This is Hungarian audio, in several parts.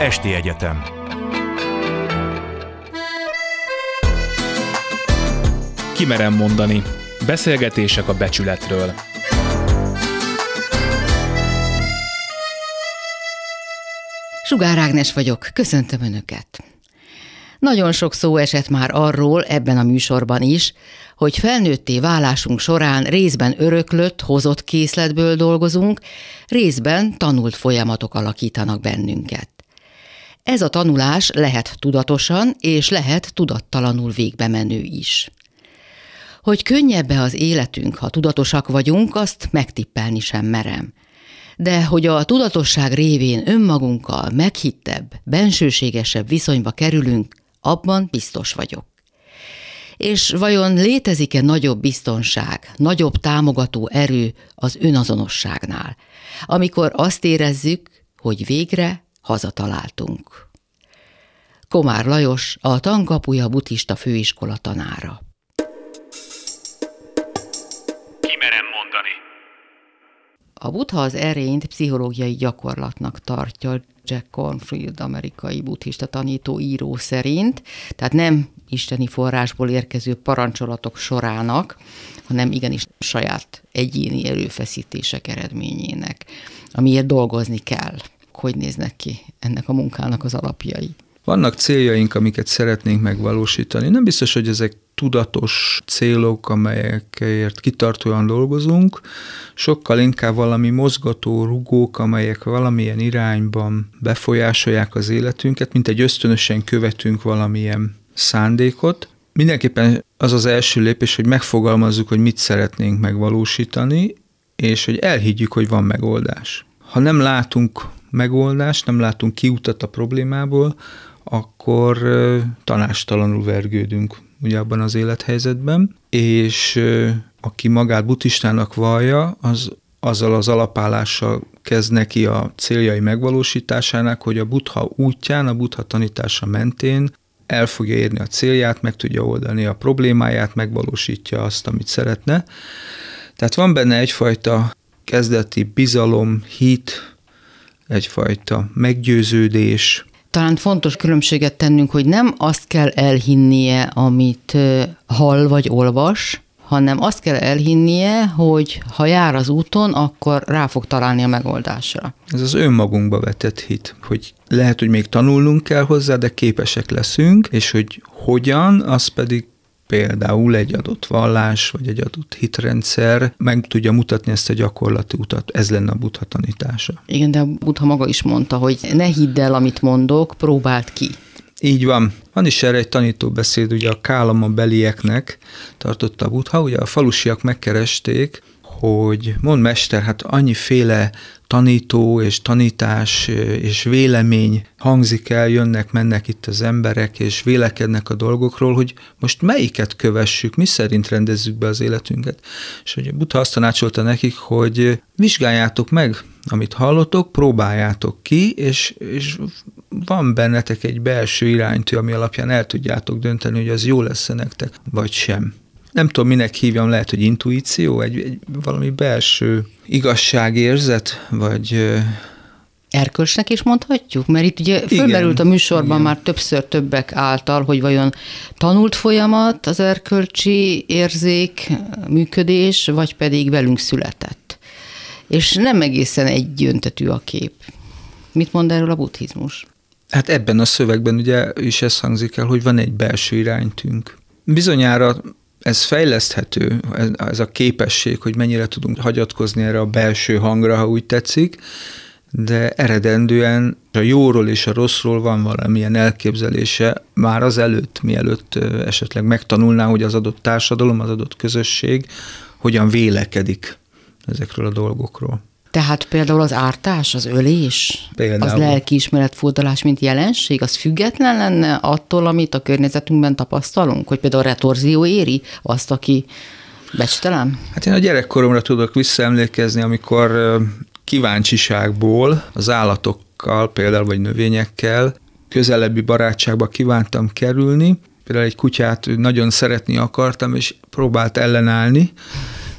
Esti Egyetem Kimerem mondani. Beszélgetések a becsületről. Sugár Ágnes vagyok, köszöntöm Önöket. Nagyon sok szó esett már arról ebben a műsorban is, hogy felnőtté válásunk során részben öröklött, hozott készletből dolgozunk, részben tanult folyamatok alakítanak bennünket. Ez a tanulás lehet tudatosan és lehet tudattalanul végbe menő is. Hogy könnyebbe az életünk, ha tudatosak vagyunk, azt megtippelni sem merem. De hogy a tudatosság révén önmagunkkal meghittebb, bensőségesebb viszonyba kerülünk, abban biztos vagyok. És vajon létezik-e nagyobb biztonság, nagyobb támogató erő az önazonosságnál, amikor azt érezzük, hogy végre hazataláltunk? Komár Lajos, a Tankapuja buddhista főiskola tanára. Kimerem mondani. A buddha az erényt pszichológiai gyakorlatnak tartja Jack Cornfield, amerikai buddhista tanító író szerint, tehát nem isteni forrásból érkező parancsolatok sorának, hanem igenis saját egyéni erőfeszítések eredményének, amiért dolgozni kell. Hogy néznek ki ennek a munkának az alapjai? Vannak céljaink, amiket szeretnénk megvalósítani. Nem biztos, hogy ezek tudatos célok, amelyekért kitartóan dolgozunk, sokkal inkább valami mozgató rugók, amelyek valamilyen irányban befolyásolják az életünket, mint egy ösztönösen követünk valamilyen szándékot. Mindenképpen az az első lépés, hogy megfogalmazzuk, hogy mit szeretnénk megvalósítani, és hogy elhiggyük, hogy van megoldás. Ha nem látunk megoldást, nem látunk kiutat a problémából, akkor tanástalanul vergődünk ugye abban az élethelyzetben, és aki magát buddhistának vallja, az azzal az alapállással kezd neki a céljai megvalósításának, hogy a buddha útján, a buddha tanítása mentén el fogja érni a célját, meg tudja oldani a problémáját, megvalósítja azt, amit szeretne. Tehát van benne egyfajta kezdeti bizalom, hit, egyfajta meggyőződés, talán fontos különbséget tennünk, hogy nem azt kell elhinnie, amit hall vagy olvas, hanem azt kell elhinnie, hogy ha jár az úton, akkor rá fog találni a megoldásra. Ez az önmagunkba vetett hit, hogy lehet, hogy még tanulnunk kell hozzá, de képesek leszünk, és hogy hogyan, az pedig például egy adott vallás, vagy egy adott hitrendszer meg tudja mutatni ezt a gyakorlati utat. Ez lenne a buddha tanítása. Igen, de a buddha maga is mondta, hogy ne hidd el, amit mondok, próbáld ki. Így van. Van is erre egy tanítóbeszéd, ugye a Kálama belieknek tartotta a buddha, ugye a falusiak megkeresték, hogy mond mester, hát annyiféle tanító és tanítás és vélemény hangzik el, jönnek, mennek itt az emberek, és vélekednek a dolgokról, hogy most melyiket kövessük, mi szerint rendezzük be az életünket. És hogy Buddha azt tanácsolta nekik, hogy vizsgáljátok meg, amit hallotok, próbáljátok ki, és, és van bennetek egy belső iránytű, ami alapján el tudjátok dönteni, hogy az jó lesz nektek, vagy sem nem tudom, minek hívjam, lehet, hogy intuíció, egy, egy valami belső igazságérzet, vagy Erkölcsnek is mondhatjuk? Mert itt ugye fölmerült a műsorban igen. már többször többek által, hogy vajon tanult folyamat az erkölcsi érzék, működés, vagy pedig velünk született. És nem egészen egyöntetű a kép. Mit mond erről a buddhizmus? Hát ebben a szövegben ugye is ez hangzik el, hogy van egy belső iránytünk. Bizonyára ez fejleszthető, ez a képesség, hogy mennyire tudunk hagyatkozni erre a belső hangra, ha úgy tetszik, de eredendően a jóról és a rosszról van valamilyen elképzelése már az előtt, mielőtt esetleg megtanulná, hogy az adott társadalom, az adott közösség hogyan vélekedik ezekről a dolgokról. Tehát például az ártás, az ölés, például. az lelkiismeret fordulás, mint jelenség, az független lenne attól, amit a környezetünkben tapasztalunk? Hogy például a retorzió éri azt, aki becstelen? Hát én a gyerekkoromra tudok visszaemlékezni, amikor kíváncsiságból az állatokkal, például vagy növényekkel közelebbi barátságba kívántam kerülni. Például egy kutyát nagyon szeretni akartam, és próbált ellenállni,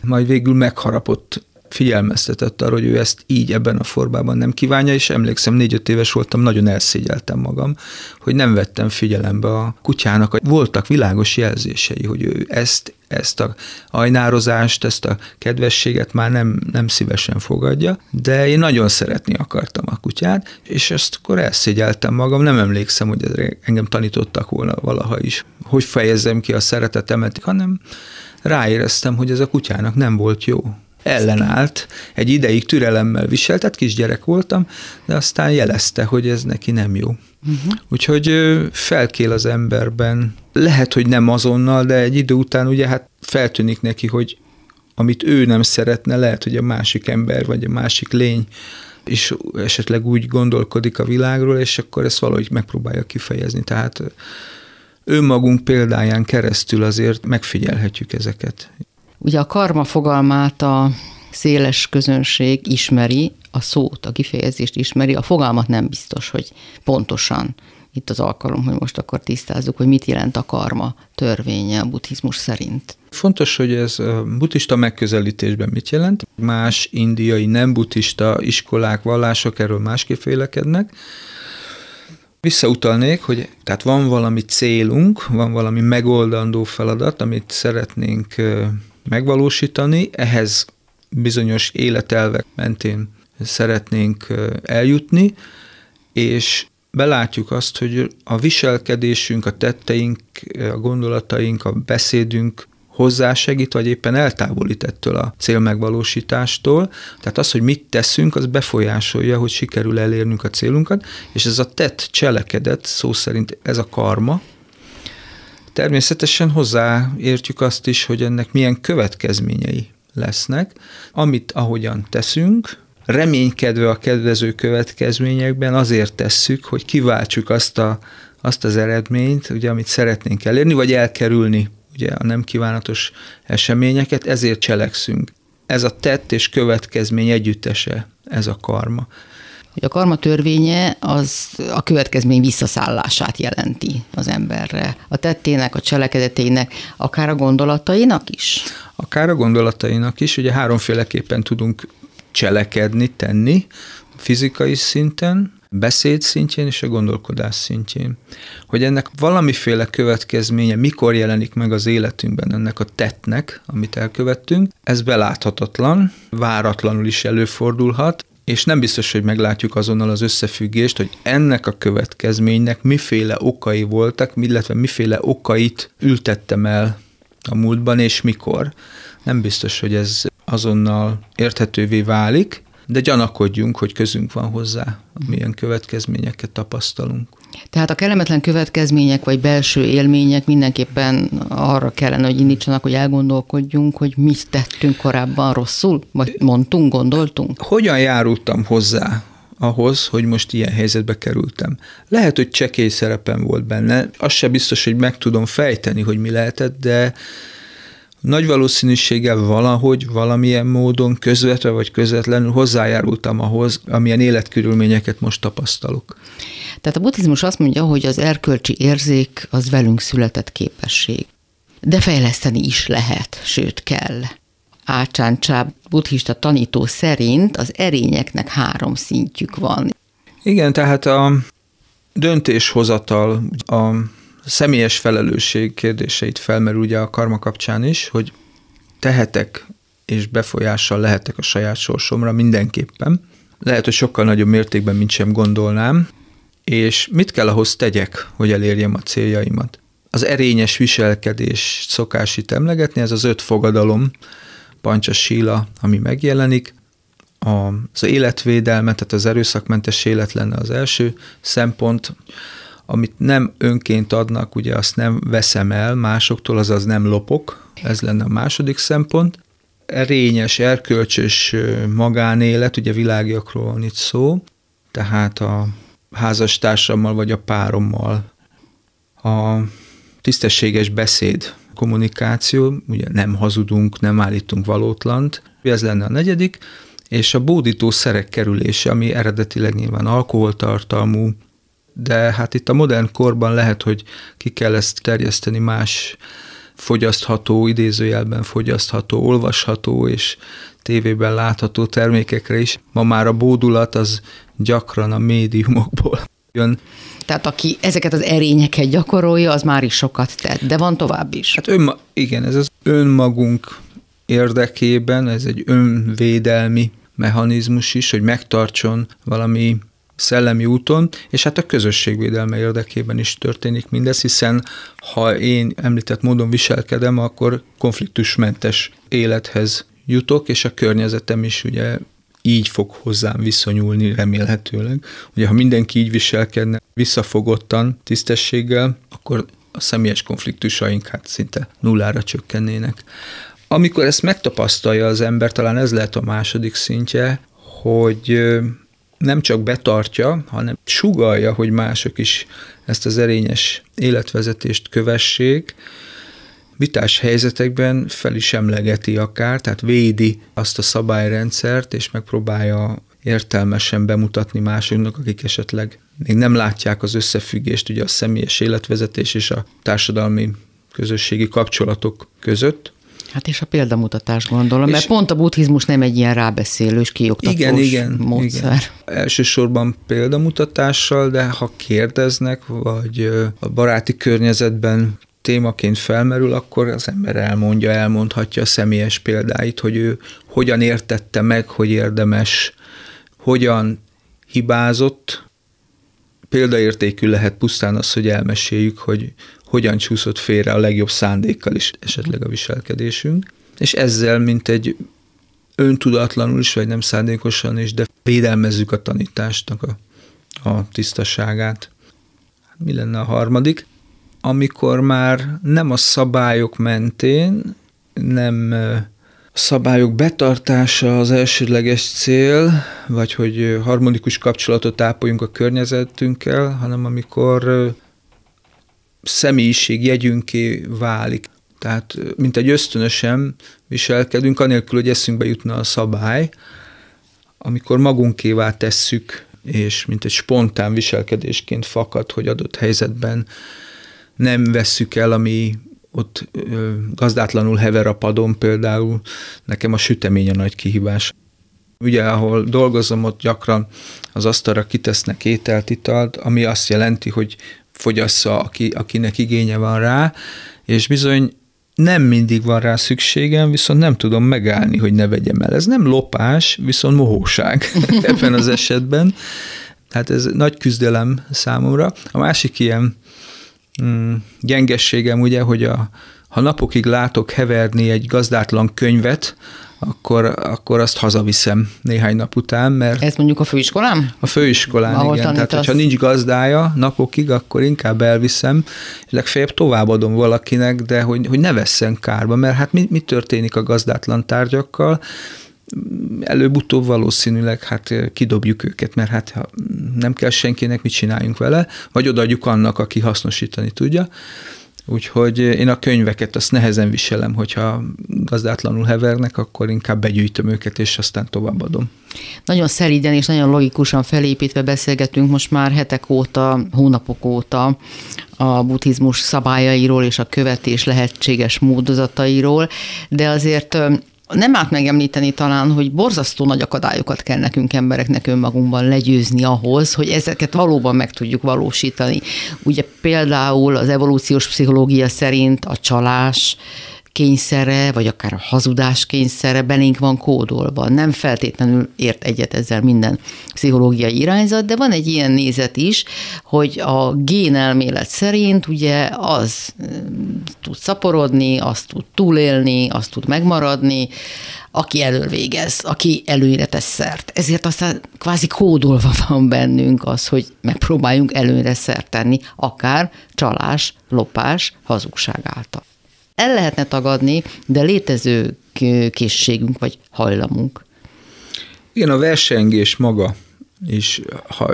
majd végül megharapott figyelmeztetett arra, hogy ő ezt így ebben a formában nem kívánja, és emlékszem, négy-öt éves voltam, nagyon elszégyeltem magam, hogy nem vettem figyelembe a kutyának. Voltak világos jelzései, hogy ő ezt, ezt a ajnározást, ezt a kedvességet már nem, nem szívesen fogadja, de én nagyon szeretni akartam a kutyát, és ezt akkor elszégyeltem magam, nem emlékszem, hogy engem tanítottak volna valaha is, hogy fejezzem ki a szeretetemet, hanem ráéreztem, hogy ez a kutyának nem volt jó ellenállt, egy ideig türelemmel viseltet, kisgyerek voltam, de aztán jelezte, hogy ez neki nem jó. Uh-huh. Úgyhogy felkél az emberben, lehet, hogy nem azonnal, de egy idő után ugye hát feltűnik neki, hogy amit ő nem szeretne, lehet, hogy a másik ember vagy a másik lény és esetleg úgy gondolkodik a világról, és akkor ezt valahogy megpróbálja kifejezni. Tehát önmagunk példáján keresztül azért megfigyelhetjük ezeket. Ugye a karma fogalmát a széles közönség ismeri, a szót, a kifejezést ismeri, a fogalmat nem biztos, hogy pontosan itt az alkalom, hogy most akkor tisztázzuk, hogy mit jelent a karma törvénye a buddhizmus szerint. Fontos, hogy ez buddhista megközelítésben mit jelent. Más indiai nem buddhista iskolák, vallások erről másképp vélekednek. Visszautalnék, hogy tehát van valami célunk, van valami megoldandó feladat, amit szeretnénk megvalósítani, ehhez bizonyos életelvek mentén szeretnénk eljutni, és belátjuk azt, hogy a viselkedésünk, a tetteink, a gondolataink, a beszédünk hozzásegít, vagy éppen eltávolít ettől a célmegvalósítástól. Tehát az, hogy mit teszünk, az befolyásolja, hogy sikerül elérnünk a célunkat, és ez a tett cselekedet, szó szerint ez a karma, Természetesen hozzáértjük azt is, hogy ennek milyen következményei lesznek, amit ahogyan teszünk, reménykedve a kedvező következményekben azért tesszük, hogy kiváltsuk azt, a, azt az eredményt, ugye, amit szeretnénk elérni, vagy elkerülni ugye, a nem kívánatos eseményeket, ezért cselekszünk. Ez a tett és következmény együttese, ez a karma hogy a karma törvénye az a következmény visszaszállását jelenti az emberre. A tettének, a cselekedetének, akár a gondolatainak is? Akár a gondolatainak is. Ugye háromféleképpen tudunk cselekedni, tenni, fizikai szinten, beszéd szintjén és a gondolkodás szintjén. Hogy ennek valamiféle következménye mikor jelenik meg az életünkben ennek a tettnek, amit elkövettünk, ez beláthatatlan, váratlanul is előfordulhat, és nem biztos, hogy meglátjuk azonnal az összefüggést, hogy ennek a következménynek miféle okai voltak, illetve miféle okait ültettem el a múltban, és mikor. Nem biztos, hogy ez azonnal érthetővé válik, de gyanakodjunk, hogy közünk van hozzá, milyen következményeket tapasztalunk. Tehát a kellemetlen következmények vagy belső élmények mindenképpen arra kellene, hogy indítsanak, hogy elgondolkodjunk, hogy mit tettünk korábban rosszul, vagy mondtunk, gondoltunk. Hogyan járultam hozzá ahhoz, hogy most ilyen helyzetbe kerültem. Lehet, hogy csekély szerepem volt benne, az se biztos, hogy meg tudom fejteni, hogy mi lehetett, de nagy valószínűséggel valahogy, valamilyen módon közvetve vagy közvetlenül hozzájárultam ahhoz, amilyen életkörülményeket most tapasztalok. Tehát a buddhizmus azt mondja, hogy az erkölcsi érzék az velünk született képesség. De fejleszteni is lehet, sőt kell. Ácsán Csáb buddhista tanító szerint az erényeknek három szintjük van. Igen, tehát a döntéshozatal, a személyes felelősség kérdéseit felmerül ugye a karma kapcsán is, hogy tehetek és befolyással lehetek a saját sorsomra mindenképpen. Lehet, hogy sokkal nagyobb mértékben, mint sem gondolnám, és mit kell ahhoz tegyek, hogy elérjem a céljaimat? Az erényes viselkedés szokás itt emlegetni, ez az öt fogadalom, pancsa síla, ami megjelenik, az életvédelme, tehát az erőszakmentes élet lenne az első szempont, amit nem önként adnak, ugye azt nem veszem el másoktól, azaz nem lopok, ez lenne a második szempont. Erényes, erkölcsös magánélet, ugye világiakról van itt szó, tehát a házastársammal vagy a párommal. A tisztességes beszéd, kommunikáció, ugye nem hazudunk, nem állítunk valótlant, ez lenne a negyedik, és a bódító szerek kerülése, ami eredetileg nyilván alkoholtartalmú, de hát itt a modern korban lehet, hogy ki kell ezt terjeszteni más fogyasztható, idézőjelben fogyasztható, olvasható és tévében látható termékekre is. Ma már a bódulat az gyakran a médiumokból jön. Tehát aki ezeket az erényeket gyakorolja, az már is sokat tett, de van tovább is. Hát önma, igen, ez az önmagunk érdekében, ez egy önvédelmi mechanizmus is, hogy megtartson valami szellemi úton, és hát a közösségvédelme érdekében is történik mindez, hiszen ha én említett módon viselkedem, akkor konfliktusmentes élethez jutok, és a környezetem is ugye így fog hozzám viszonyulni remélhetőleg. Ugye ha mindenki így viselkedne visszafogottan, tisztességgel, akkor a személyes konfliktusaink hát szinte nullára csökkennének. Amikor ezt megtapasztalja az ember, talán ez lehet a második szintje, hogy nem csak betartja, hanem sugalja, hogy mások is ezt az erényes életvezetést kövessék, vitás helyzetekben fel is emlegeti akár, tehát védi azt a szabályrendszert, és megpróbálja értelmesen bemutatni másoknak, akik esetleg még nem látják az összefüggést ugye a személyes életvezetés és a társadalmi közösségi kapcsolatok között. Hát és a példamutatás gondolom, és mert pont a buddhizmus nem egy ilyen rábeszélős, kioktatós igen, igen, módszer. Igen. Elsősorban példamutatással, de ha kérdeznek, vagy a baráti környezetben témaként felmerül, akkor az ember elmondja, elmondhatja a személyes példáit, hogy ő hogyan értette meg, hogy érdemes, hogyan hibázott. Példaértékű lehet pusztán az, hogy elmeséljük, hogy hogyan csúszott félre a legjobb szándékkal is esetleg a viselkedésünk. És ezzel, mint egy öntudatlanul is, vagy nem szándékosan is, de védelmezzük a tanítástnak a, a tisztaságát. Mi lenne a harmadik? amikor már nem a szabályok mentén, nem szabályok betartása az elsődleges cél, vagy hogy harmonikus kapcsolatot ápoljunk a környezetünkkel, hanem amikor személyiség jegyünké válik. Tehát, mint egy ösztönösen viselkedünk, anélkül, hogy eszünkbe jutna a szabály, amikor magunkévá tesszük, és mint egy spontán viselkedésként fakad, hogy adott helyzetben nem vesszük el, ami ott gazdátlanul hever a padon például, nekem a sütemény a nagy kihívás. Ugye, ahol dolgozom, ott gyakran az asztalra kitesznek ételt, italt, ami azt jelenti, hogy fogyassza, aki, akinek igénye van rá, és bizony nem mindig van rá szükségem, viszont nem tudom megállni, hogy ne vegyem el. Ez nem lopás, viszont mohóság ebben az esetben. Tehát ez nagy küzdelem számomra. A másik ilyen mm, gyengességem ugye, hogy a, ha napokig látok heverni egy gazdátlan könyvet, akkor, akkor azt hazaviszem néhány nap után, mert... Ez mondjuk a főiskolán? A főiskolán, Ahol igen. Tanítasz. Tehát, hogyha nincs gazdája napokig, akkor inkább elviszem, és legfeljebb továbbadom valakinek, de hogy, hogy ne vesszen kárba, mert hát mi, mi történik a gazdátlan tárgyakkal? előbb-utóbb valószínűleg hát kidobjuk őket, mert hát nem kell senkinek, mit csináljunk vele, vagy odaadjuk annak, aki hasznosítani tudja. Úgyhogy én a könyveket azt nehezen viselem, hogyha gazdátlanul hevernek, akkor inkább begyűjtöm őket, és aztán továbbadom. Nagyon szeriden és nagyon logikusan felépítve beszélgetünk most már hetek óta, hónapok óta a buddhizmus szabályairól és a követés lehetséges módozatairól, de azért nem árt megemlíteni talán, hogy borzasztó nagy akadályokat kell nekünk embereknek önmagunkban legyőzni ahhoz, hogy ezeket valóban meg tudjuk valósítani. Ugye például az evolúciós pszichológia szerint a csalás, kényszere, vagy akár a hazudás kényszere belénk van kódolva. Nem feltétlenül ért egyet ezzel minden pszichológiai irányzat, de van egy ilyen nézet is, hogy a génelmélet szerint ugye az tud szaporodni, azt tud túlélni, azt tud megmaradni, aki elől aki előre tesz szert. Ezért aztán kvázi kódolva van bennünk az, hogy megpróbáljunk előre szert tenni, akár csalás, lopás, hazugság által el lehetne tagadni, de létező készségünk vagy hajlamunk. Igen, a versengés maga is, ha,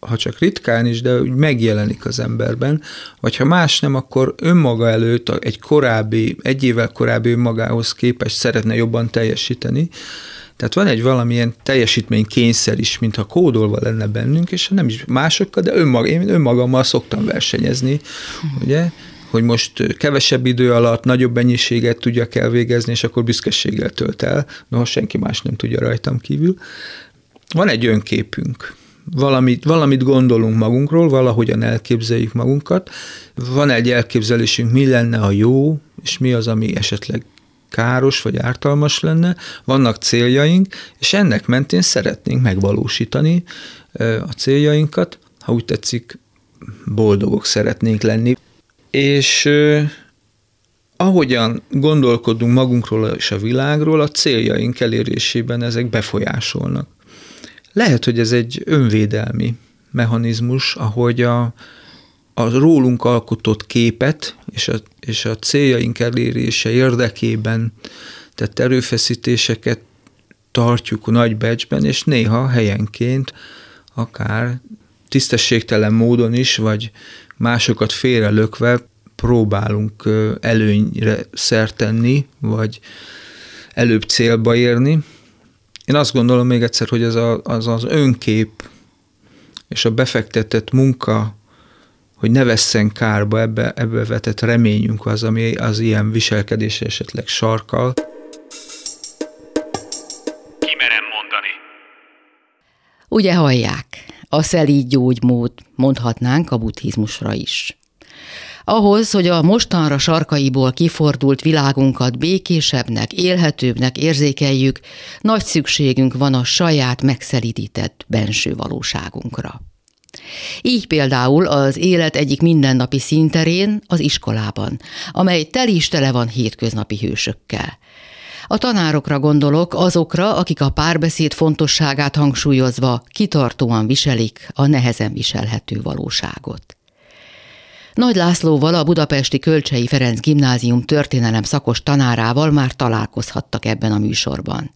ha csak ritkán is, de úgy megjelenik az emberben, vagy ha más nem, akkor önmaga előtt egy korábbi, egy évvel korábbi önmagához képest szeretne jobban teljesíteni, tehát van egy valamilyen teljesítménykényszer is, mintha kódolva lenne bennünk, és nem is másokkal, de önmag, én önmagammal szoktam versenyezni, ugye? Hogy most kevesebb idő alatt nagyobb mennyiséget tudjak elvégezni, és akkor büszkeséggel tölt el, noha senki más nem tudja rajtam kívül. Van egy önképünk, valamit, valamit gondolunk magunkról, valahogyan elképzeljük magunkat, van egy elképzelésünk, mi lenne a jó, és mi az, ami esetleg káros vagy ártalmas lenne, vannak céljaink, és ennek mentén szeretnénk megvalósítani a céljainkat, ha úgy tetszik, boldogok szeretnénk lenni. És ahogyan gondolkodunk magunkról és a világról, a céljaink elérésében ezek befolyásolnak. Lehet, hogy ez egy önvédelmi mechanizmus, ahogy a, a rólunk alkotott képet és a, és a céljaink elérése érdekében tett erőfeszítéseket tartjuk nagy becsben, és néha helyenként akár tisztességtelen módon is, vagy másokat félrelökve próbálunk előnyre szertenni, vagy előbb célba érni. Én azt gondolom még egyszer, hogy ez a, az az önkép és a befektetett munka, hogy ne vesszen kárba, ebbe, ebbe vetett reményünk az, ami az ilyen viselkedés esetleg sarkal. Kimerem mondani. Ugye hallják, a szelíd gyógymód mondhatnánk a buddhizmusra is. Ahhoz, hogy a mostanra sarkaiból kifordult világunkat békésebbnek, élhetőbbnek érzékeljük, nagy szükségünk van a saját megszelidített benső valóságunkra. Így például az élet egyik mindennapi színterén, az iskolában, amely tel is tele van hétköznapi hősökkel. A tanárokra gondolok, azokra, akik a párbeszéd fontosságát hangsúlyozva kitartóan viselik a nehezen viselhető valóságot. Nagy Lászlóval, a budapesti Kölcsei Ferenc Gimnázium történelem szakos tanárával már találkozhattak ebben a műsorban.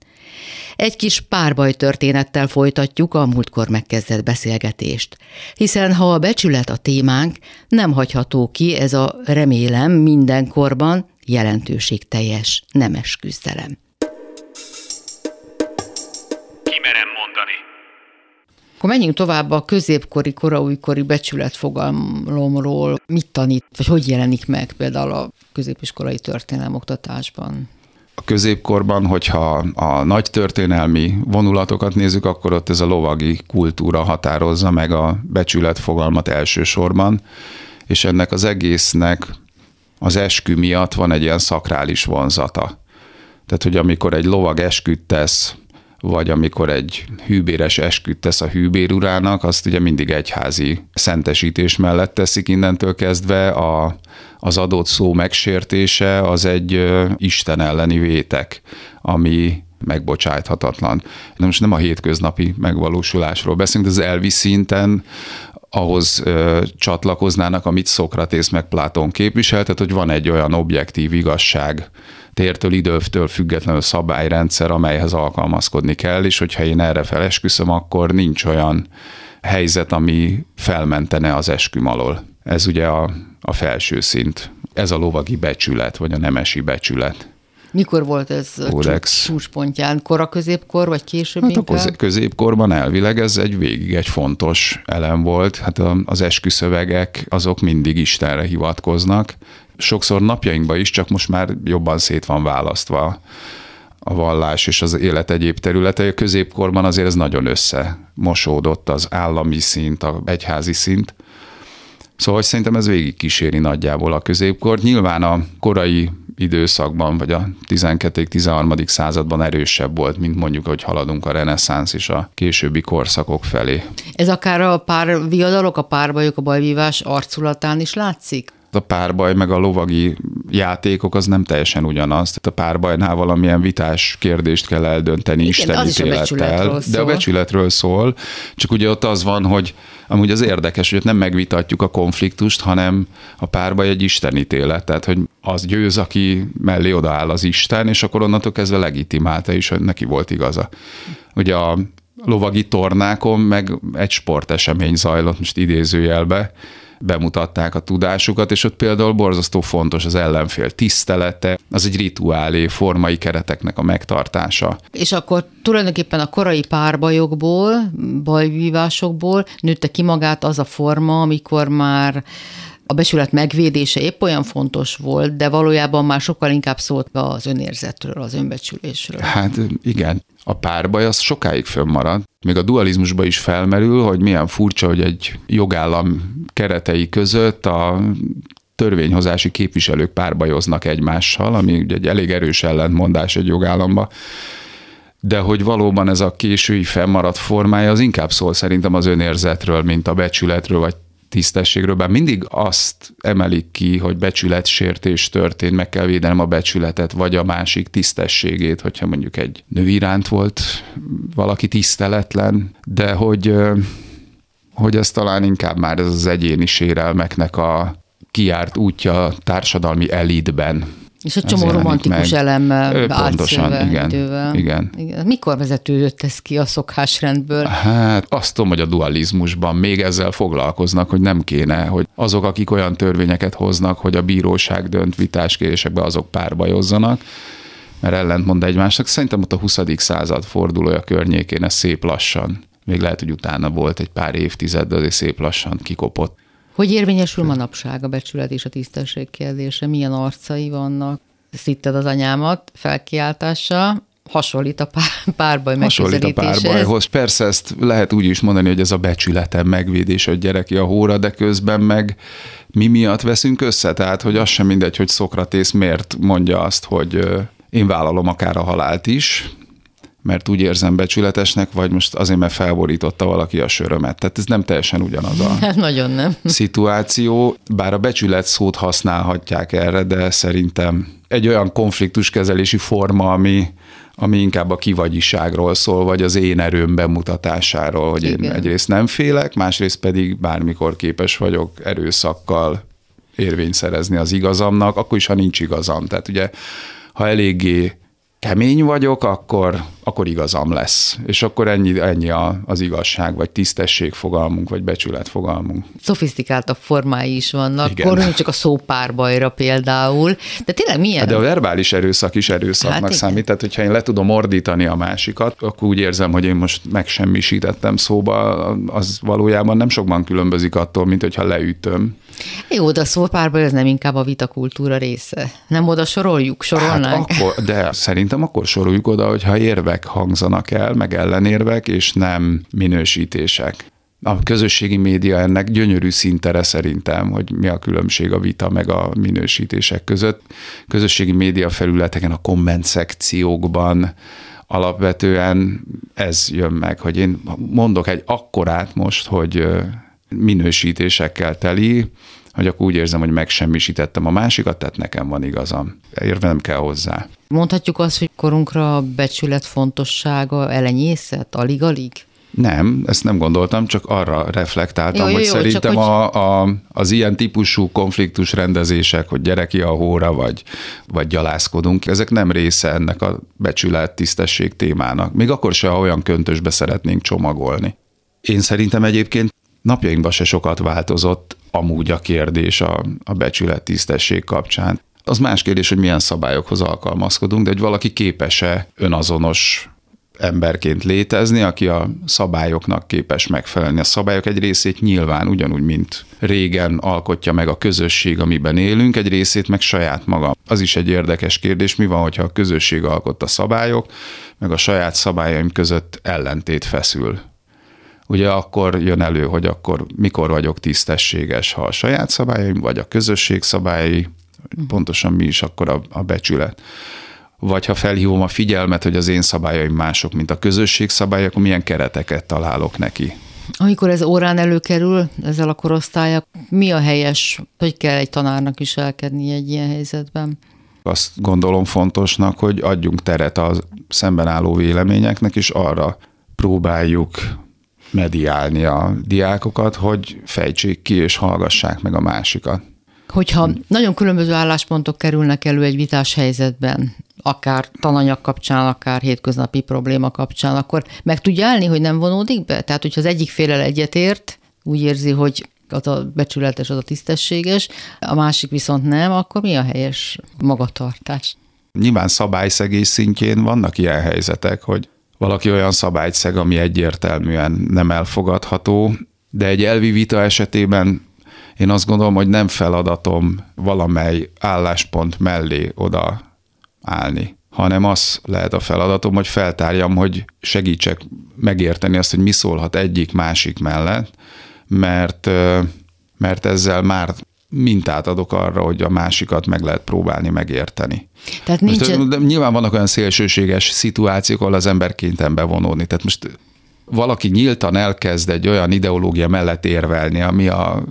Egy kis párbaj történettel folytatjuk a múltkor megkezdett beszélgetést, hiszen ha a becsület a témánk, nem hagyható ki ez a remélem mindenkorban jelentőségteljes nemes küzdelem. Kimerem mondani. Akkor menjünk tovább a középkori, koraújkori becsületfogalomról. Mit tanít, vagy hogy jelenik meg például a középiskolai történelem oktatásban? A középkorban, hogyha a nagy történelmi vonulatokat nézzük, akkor ott ez a lovagi kultúra határozza meg a becsületfogalmat elsősorban, és ennek az egésznek az eskü miatt van egy ilyen szakrális vonzata. Tehát, hogy amikor egy lovag esküt tesz, vagy amikor egy hűbéres esküt tesz a hűbér urának, azt ugye mindig egyházi szentesítés mellett teszik innentől kezdve, a, az adott szó megsértése az egy Isten elleni vétek, ami megbocsájthatatlan. De most nem a hétköznapi megvalósulásról beszélünk, de az elvi szinten ahhoz ö, csatlakoznának, amit Szokratész meg Pláton képviselt, hogy van egy olyan objektív igazság, tértől, időtől függetlenül szabályrendszer, amelyhez alkalmazkodni kell, és hogyha én erre felesküszöm, akkor nincs olyan helyzet, ami felmentene az esküm alól. Ez ugye a, a felső szint. Ez a lovagi becsület, vagy a nemesi becsület. Mikor volt ez a Kódex. csúcs- csúcspontján? Kora középkor, vagy később Hát a inkább? köz- középkorban elvileg ez egy végig egy fontos elem volt. Hát a- az esküszövegek azok mindig Istenre hivatkoznak. Sokszor napjainkban is, csak most már jobban szét van választva a vallás és az élet egyéb területei. A középkorban azért ez nagyon összemosódott az állami szint, a egyházi szint. Szóval hogy szerintem ez végig kíséri nagyjából a középkor. Nyilván a korai időszakban, vagy a 12.-13. században erősebb volt, mint mondjuk, hogy haladunk a reneszánsz és a későbbi korszakok felé. Ez akár a pár viadalok, a párbajok, a bajvívás arculatán is látszik? A párbaj meg a lovagi játékok az nem teljesen ugyanaz. Tehát a párbajnál valamilyen vitás kérdést kell eldönteni Igen, Isten az is a De a becsületről szól, csak ugye ott az van, hogy amúgy az érdekes, hogy ott nem megvitatjuk a konfliktust, hanem a párbaj egy istenítélet. Tehát, hogy az győz, aki mellé odaáll az Isten, és akkor onnantól kezdve legitimálta is, hogy neki volt igaza. Ugye a lovagi tornákon meg egy sportesemény zajlott, most idézőjelbe, bemutatták a tudásukat, és ott például borzasztó fontos az ellenfél tisztelete, az egy rituálé, formai kereteknek a megtartása. És akkor tulajdonképpen a korai párbajokból, bajvívásokból nőtte ki magát az a forma, amikor már a becsület megvédése épp olyan fontos volt, de valójában már sokkal inkább szólt az önérzetről, az önbecsülésről. Hát igen, a párbaj az sokáig fönnmarad. Még a dualizmusban is felmerül, hogy milyen furcsa, hogy egy jogállam keretei között a törvényhozási képviselők párbajoznak egymással, ami ugye egy elég erős ellentmondás egy jogállamba de hogy valóban ez a késői fennmaradt formája az inkább szól szerintem az önérzetről, mint a becsületről, vagy tisztességről, bár mindig azt emelik ki, hogy becsületsértés történt, meg kell védenem a becsületet, vagy a másik tisztességét, hogyha mondjuk egy nő iránt volt valaki tiszteletlen, de hogy, hogy ez talán inkább már ez az egyéni sérelmeknek a kiárt útja társadalmi elitben, és egy csomó romantikus meg. elem Pontosan, igen, idővel. igen. igen. Mikor vezetődött ez ki a szokásrendből? Hát azt tudom, hogy a dualizmusban még ezzel foglalkoznak, hogy nem kéne, hogy azok, akik olyan törvényeket hoznak, hogy a bíróság dönt vitáskérésekbe, azok párbajozzanak, mert ellentmond egymásnak. Szerintem ott a 20. század fordulója környékén ez szép lassan, még lehet, hogy utána volt egy pár évtized, de azért szép lassan kikopott. Hogy érvényesül manapság a becsület és a tisztesség kérdése? Milyen arcai vannak? Szitted az anyámat felkiáltása, hasonlít a pár, párbaj Hasonlít a párbajhoz. Persze ezt lehet úgy is mondani, hogy ez a becsületem megvédés a gyereki a hóra, de közben meg mi miatt veszünk össze? Tehát, hogy az sem mindegy, hogy Szokratész miért mondja azt, hogy én vállalom akár a halált is, mert úgy érzem becsületesnek, vagy most azért, mert felborította valaki a sörömet. Tehát ez nem teljesen ugyanaz a hát nagyon nem. szituáció, bár a becsület szót használhatják erre, de szerintem egy olyan konfliktuskezelési forma, ami, ami inkább a kivagyiságról szól, vagy az én erőm bemutatásáról, hogy Igen. én egyrészt nem félek, másrészt pedig bármikor képes vagyok erőszakkal érvényt szerezni az igazamnak, akkor is, ha nincs igazam. Tehát ugye, ha eléggé kemény vagyok, akkor, akkor igazam lesz. És akkor ennyi, ennyi a, az igazság, vagy tisztesség fogalmunk, vagy becsület fogalmunk. Szofisztikáltabb formái is vannak, Igen. csak a szópárbajra például. De tényleg milyen? Hát de a verbális erőszak is erőszaknak hát számít. Tehát, hogyha én le tudom ordítani a másikat, akkor úgy érzem, hogy én most megsemmisítettem szóba, az valójában nem sokban különbözik attól, mint hogyha leütöm. Jó, de a szópárbaj az nem inkább a vitakultúra része. Nem oda soroljuk, sorolnánk? Hát akkor, de szerintem akkor soroljuk oda, hogyha érvek hangzanak el, meg ellenérvek, és nem minősítések. A közösségi média ennek gyönyörű szintere szerintem, hogy mi a különbség a vita meg a minősítések között. Közösségi média felületeken, a komment szekciókban, alapvetően ez jön meg, hogy én mondok egy akkorát most, hogy minősítésekkel teli, hogy akkor úgy érzem, hogy megsemmisítettem a másikat, tehát nekem van igazam. Érve kell hozzá. Mondhatjuk azt, hogy korunkra a becsület fontossága elenyészet, alig-alig? Nem, ezt nem gondoltam, csak arra reflektáltam, jó, hogy jó, szerintem csak, a, a, az ilyen típusú konfliktus rendezések, hogy gyereki a hóra, vagy, vagy gyalászkodunk, ezek nem része ennek a becsület tisztesség témának. Még akkor se, ha olyan köntösbe szeretnénk csomagolni. Én szerintem egyébként napjainkban se sokat változott amúgy a kérdés a, a becsület tisztesség kapcsán. Az más kérdés, hogy milyen szabályokhoz alkalmazkodunk, de hogy valaki képes-e önazonos emberként létezni, aki a szabályoknak képes megfelelni. A szabályok egy részét nyilván ugyanúgy, mint régen alkotja meg a közösség, amiben élünk, egy részét meg saját maga. Az is egy érdekes kérdés, mi van, hogyha a közösség alkotta szabályok, meg a saját szabályaim között ellentét feszül ugye akkor jön elő, hogy akkor mikor vagyok tisztességes, ha a saját szabályaim, vagy a közösség szabályai, pontosan mi is akkor a, a becsület. Vagy ha felhívom a figyelmet, hogy az én szabályaim mások, mint a közösség szabályok, akkor milyen kereteket találok neki. Amikor ez órán előkerül, ezzel a korosztálya, mi a helyes, hogy kell egy tanárnak is elkedni egy ilyen helyzetben? Azt gondolom fontosnak, hogy adjunk teret a szemben álló véleményeknek, és arra próbáljuk mediálni a diákokat, hogy fejtsék ki és hallgassák meg a másikat. Hogyha nagyon különböző álláspontok kerülnek elő egy vitás helyzetben, akár tananyag kapcsán, akár hétköznapi probléma kapcsán, akkor meg tudja állni, hogy nem vonódik be? Tehát, hogyha az egyik félel egyetért, úgy érzi, hogy az a becsületes, az a tisztességes, a másik viszont nem, akkor mi a helyes magatartás? Nyilván szabályszegés szintjén vannak ilyen helyzetek, hogy valaki olyan szabályt szeg, ami egyértelműen nem elfogadható, de egy elvi vita esetében Én azt gondolom, hogy nem feladatom valamely álláspont mellé oda állni, hanem az lehet a feladatom, hogy feltárjam, hogy segítsek megérteni azt, hogy mi szólhat egyik másik mellett, mert, mert ezzel már mintát adok arra, hogy a másikat meg lehet próbálni megérteni. Tehát nincsen... most, nyilván vannak olyan szélsőséges szituációk, ahol az ember kénytelen bevonódni. Tehát most valaki nyíltan elkezd egy olyan ideológia mellett érvelni, ami a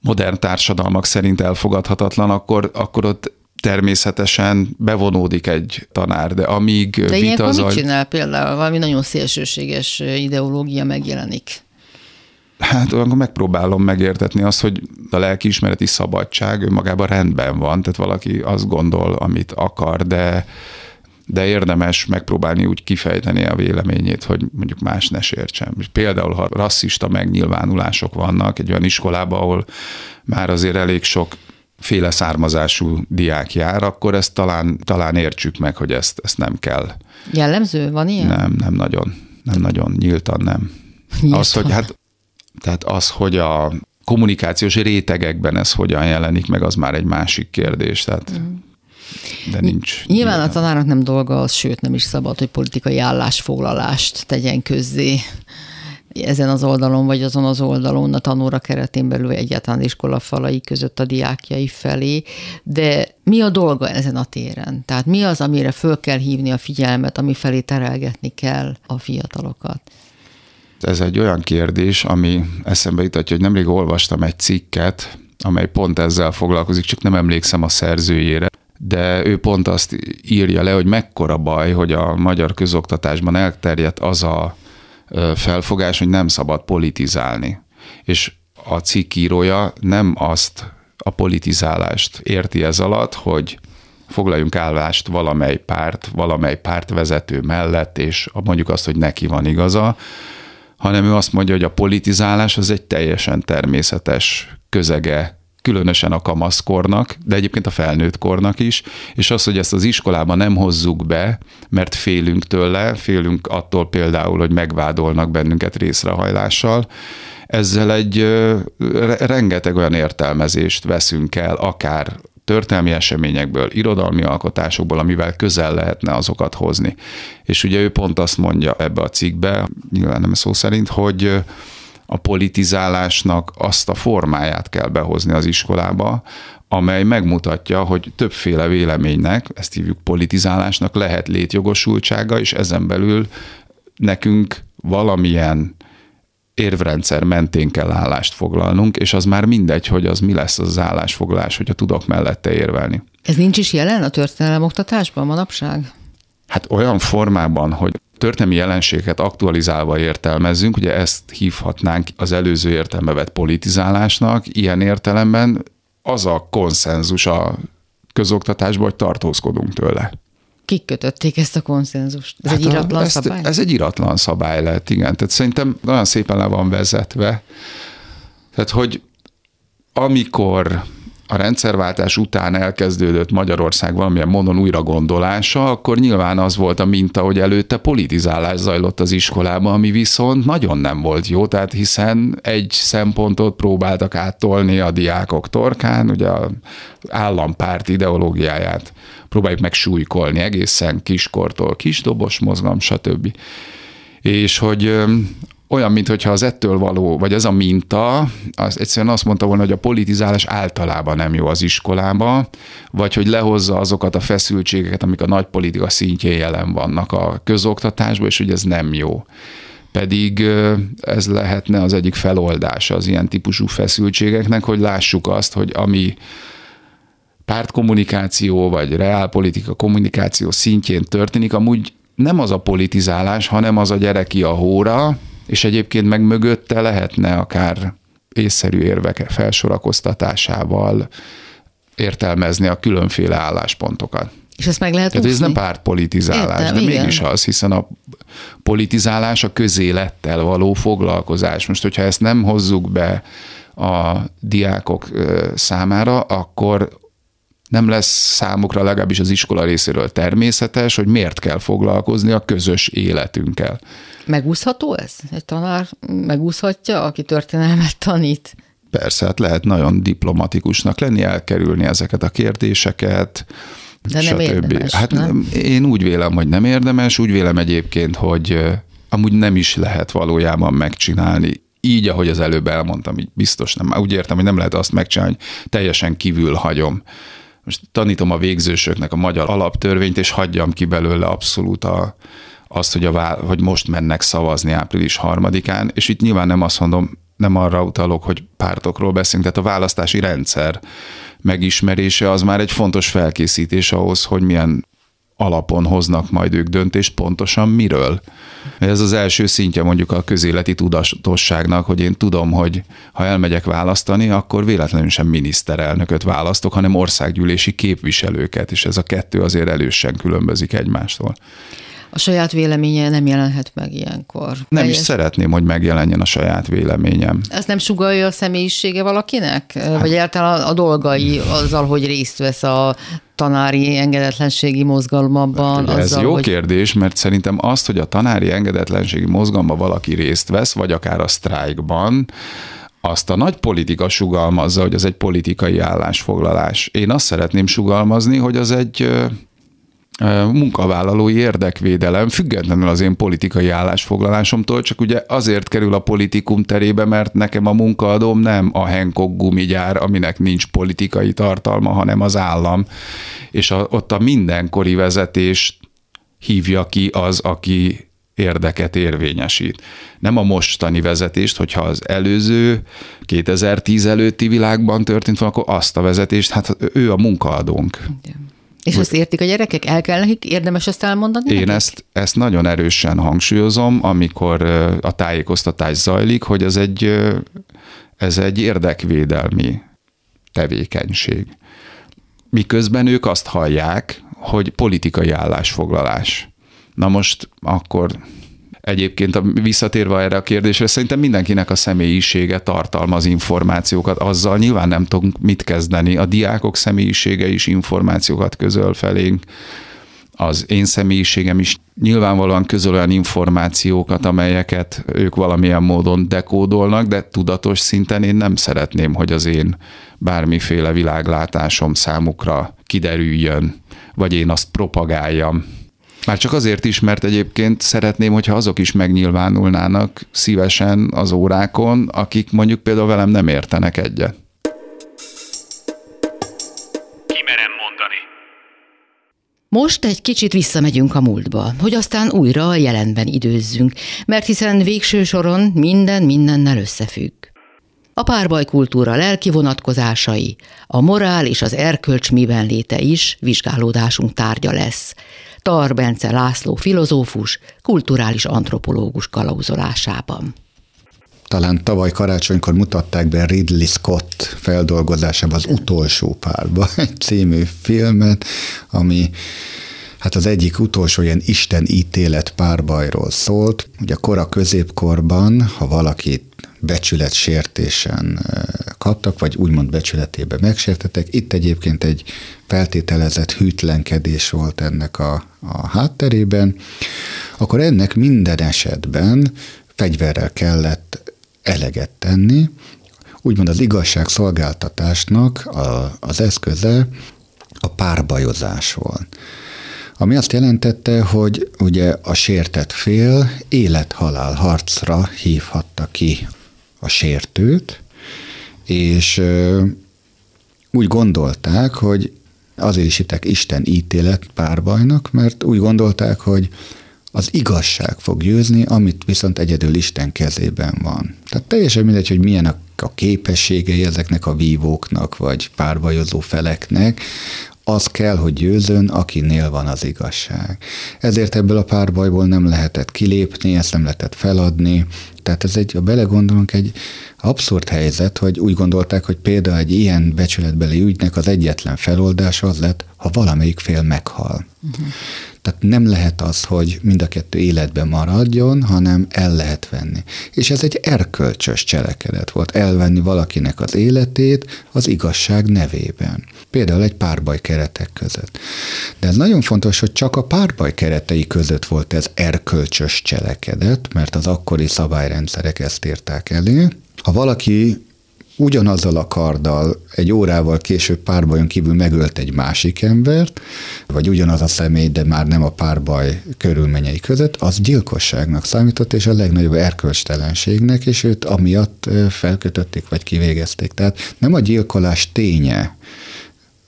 modern társadalmak szerint elfogadhatatlan, akkor, akkor ott természetesen bevonódik egy tanár, de amíg de vita az... mit csinál például? Valami nagyon szélsőséges ideológia megjelenik. Hát akkor megpróbálom megértetni azt, hogy a lelkiismereti szabadság önmagában rendben van, tehát valaki azt gondol, amit akar, de de érdemes megpróbálni úgy kifejteni a véleményét, hogy mondjuk más ne sértsen. Például, ha rasszista megnyilvánulások vannak egy olyan iskolában, ahol már azért elég sok féle származású diák jár, akkor ezt talán, talán értsük meg, hogy ezt, ezt nem kell. Jellemző? Van ilyen? Nem, nem nagyon. Nem nagyon. Nyíltan nem. Nyíltan. Az, hogy hát, tehát az, hogy a kommunikációs rétegekben ez hogyan jelenik meg, az már egy másik kérdés. Tehát mm de nincs. Nyilván a tanárnak nem dolga az, sőt nem is szabad, hogy politikai állásfoglalást tegyen közzé ezen az oldalon, vagy azon az oldalon, a tanóra keretén belül, egyáltalán iskola falai között a diákjai felé, de mi a dolga ezen a téren? Tehát mi az, amire föl kell hívni a figyelmet, ami felé terelgetni kell a fiatalokat? Ez egy olyan kérdés, ami eszembe jutatja, hogy nemrég olvastam egy cikket, amely pont ezzel foglalkozik, csak nem emlékszem a szerzőjére de ő pont azt írja le, hogy mekkora baj, hogy a magyar közoktatásban elterjedt az a felfogás, hogy nem szabad politizálni. És a cikkírója nem azt a politizálást érti ez alatt, hogy foglaljunk állást valamely párt, valamely pártvezető mellett, és mondjuk azt, hogy neki van igaza, hanem ő azt mondja, hogy a politizálás az egy teljesen természetes közege különösen a kamaszkornak, de egyébként a felnőtt kornak is, és az, hogy ezt az iskolában nem hozzuk be, mert félünk tőle, félünk attól például, hogy megvádolnak bennünket részrehajlással, ezzel egy rengeteg olyan értelmezést veszünk el, akár történelmi eseményekből, irodalmi alkotásokból, amivel közel lehetne azokat hozni. És ugye ő pont azt mondja ebbe a cikkbe, nyilván nem szó szerint, hogy a politizálásnak azt a formáját kell behozni az iskolába, amely megmutatja, hogy többféle véleménynek, ezt hívjuk politizálásnak, lehet létjogosultsága, és ezen belül nekünk valamilyen érvrendszer mentén kell állást foglalnunk, és az már mindegy, hogy az mi lesz az állásfoglalás, hogyha tudok mellette érvelni. Ez nincs is jelen a történelem oktatásban manapság? Hát olyan formában, hogy történelmi jelenséget aktualizálva értelmezzünk, ugye ezt hívhatnánk az előző értelme vett politizálásnak, ilyen értelemben az a konszenzus a közoktatásban, hogy tartózkodunk tőle. Kik kötötték ezt a konszenzust? Ez hát egy iratlan a, szabály? Ez egy iratlan szabály lett, igen. Tehát szerintem nagyon szépen le van vezetve. Tehát, hogy amikor a rendszerváltás után elkezdődött Magyarország valamilyen monon újra gondolása, akkor nyilván az volt a minta, hogy előtte politizálás zajlott az iskolában, ami viszont nagyon nem volt jó, tehát hiszen egy szempontot próbáltak áttolni a diákok torkán, ugye az állampárt ideológiáját próbáljuk meg súlykolni egészen kiskortól, kisdobos mozgalom, stb. És hogy olyan, mintha az ettől való, vagy ez a minta, az egyszerűen azt mondta volna, hogy a politizálás általában nem jó az iskolába, vagy hogy lehozza azokat a feszültségeket, amik a nagy politika szintjén jelen vannak a közoktatásban, és hogy ez nem jó. Pedig ez lehetne az egyik feloldása az ilyen típusú feszültségeknek, hogy lássuk azt, hogy ami pártkommunikáció vagy reálpolitika kommunikáció szintjén történik, amúgy nem az a politizálás, hanem az a gyereki a hóra, és egyébként meg mögötte lehetne akár észszerű érvek felsorakoztatásával értelmezni a különféle álláspontokat. És ezt meg lehet Tehát ez nem pártpolitizálás, Értem, de igen. mégis az, hiszen a politizálás a közélettel való foglalkozás. Most, hogyha ezt nem hozzuk be a diákok számára, akkor nem lesz számukra legalábbis az iskola részéről természetes, hogy miért kell foglalkozni a közös életünkkel. Megúszható ez? Egy tanár megúszhatja, aki történelmet tanít? Persze, hát lehet nagyon diplomatikusnak lenni, elkerülni ezeket a kérdéseket, De nem érdemes, Hát nem? én úgy vélem, hogy nem érdemes, úgy vélem egyébként, hogy amúgy nem is lehet valójában megcsinálni. Így, ahogy az előbb elmondtam, így biztos nem. Úgy értem, hogy nem lehet azt megcsinálni, hogy teljesen kívül hagyom. Most tanítom a végzősöknek a magyar alaptörvényt, és hagyjam ki belőle abszolút a, azt, hogy, a, hogy most mennek szavazni április harmadikán, és itt nyilván nem azt mondom, nem arra utalok, hogy pártokról beszélünk, tehát a választási rendszer megismerése az már egy fontos felkészítés ahhoz, hogy milyen alapon hoznak majd ők döntést, pontosan miről. Ez az első szintje mondjuk a közéleti tudatosságnak, hogy én tudom, hogy ha elmegyek választani, akkor véletlenül sem miniszterelnököt választok, hanem országgyűlési képviselőket, és ez a kettő azért elősen különbözik egymástól. A saját véleménye nem jelenhet meg ilyenkor. Nem is Teljes- szeretném, hogy megjelenjen a saját véleményem. Ez nem sugalja a személyisége valakinek? Vagy egyáltalán a dolgai azzal, hogy részt vesz a tanári engedetlenségi mozgalmabban? Ez azzal, jó hogy... kérdés, mert szerintem azt, hogy a tanári engedetlenségi mozgalomba valaki részt vesz, vagy akár a sztrájkban, azt a nagy politika sugalmazza, hogy az egy politikai állásfoglalás. Én azt szeretném sugalmazni, hogy az egy munkavállalói érdekvédelem, függetlenül az én politikai állásfoglalásomtól, csak ugye azért kerül a politikum terébe, mert nekem a munkaadóm nem a Hancock gumigyár, aminek nincs politikai tartalma, hanem az állam, és a, ott a mindenkori vezetést hívja ki az, aki érdeket érvényesít. Nem a mostani vezetést, hogyha az előző 2010 előtti világban történt van, akkor azt a vezetést, hát ő a munkaadónk. És ezt értik a gyerekek? El kell nekik? Érdemes ezt elmondani? Én nekik? ezt, ezt nagyon erősen hangsúlyozom, amikor a tájékoztatás zajlik, hogy ez egy, ez egy érdekvédelmi tevékenység. Miközben ők azt hallják, hogy politikai állásfoglalás. Na most akkor egyébként a, visszatérve erre a kérdésre, szerintem mindenkinek a személyisége tartalmaz információkat, azzal nyilván nem tudunk mit kezdeni. A diákok személyisége is információkat közöl felénk, az én személyiségem is nyilvánvalóan közöl olyan információkat, amelyeket ők valamilyen módon dekódolnak, de tudatos szinten én nem szeretném, hogy az én bármiféle világlátásom számukra kiderüljön, vagy én azt propagáljam. Már csak azért is, mert egyébként szeretném, hogyha azok is megnyilvánulnának szívesen az órákon, akik mondjuk például velem nem értenek egyet. Kimerem mondani. Most egy kicsit visszamegyünk a múltba, hogy aztán újra a jelenben időzzünk, mert hiszen végső soron minden mindennel összefügg. A párbajkultúra lelki vonatkozásai, a morál és az erkölcs miben léte is vizsgálódásunk tárgya lesz. Tar Bence László filozófus, kulturális antropológus kalauzolásában. talán tavaly karácsonykor mutatták be Ridley Scott feldolgozásában az utolsó párba egy című filmet, ami hát az egyik utolsó ilyen Isten ítélet párbajról szólt. Ugye a kora középkorban, ha valakit becsületsértésen eh, kaptak, vagy úgymond becsületébe megsértettek. Itt egyébként egy feltételezett hűtlenkedés volt ennek a, a hátterében, akkor ennek minden esetben fegyverrel kellett eleget tenni, úgymond az igazságszolgáltatásnak a, az eszköze a párbajozás volt. Ami azt jelentette, hogy ugye a sértett fél élet-halál harcra hívhatta ki a sértőt, és úgy gondolták, hogy azért is hittek Isten ítélet párbajnak, mert úgy gondolták, hogy az igazság fog győzni, amit viszont egyedül Isten kezében van. Tehát teljesen mindegy, hogy milyen a, a képességei ezeknek a vívóknak, vagy párbajozó feleknek, az kell, hogy győzön, akinél van az igazság. Ezért ebből a párbajból nem lehetett kilépni, ezt nem lehetett feladni, tehát ez egy, ha belegondolunk, egy abszurd helyzet, hogy úgy gondolták, hogy például egy ilyen becsületbeli ügynek az egyetlen feloldása az lett, ha valamelyik fél meghal. Uh-huh. Tehát nem lehet az, hogy mind a kettő életben maradjon, hanem el lehet venni. És ez egy erkölcsös cselekedet volt, elvenni valakinek az életét az igazság nevében. Például egy párbaj keretek között. De ez nagyon fontos, hogy csak a párbaj keretei között volt ez erkölcsös cselekedet, mert az akkori szabályrendszerek ezt írták elő. Ha valaki ugyanazzal a karddal egy órával később párbajon kívül megölt egy másik embert, vagy ugyanaz a személy, de már nem a párbaj körülményei között, az gyilkosságnak számított, és a legnagyobb erkölcstelenségnek, és őt amiatt felkötötték, vagy kivégezték. Tehát nem a gyilkolás ténye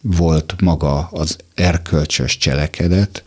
volt maga az erkölcsös cselekedet,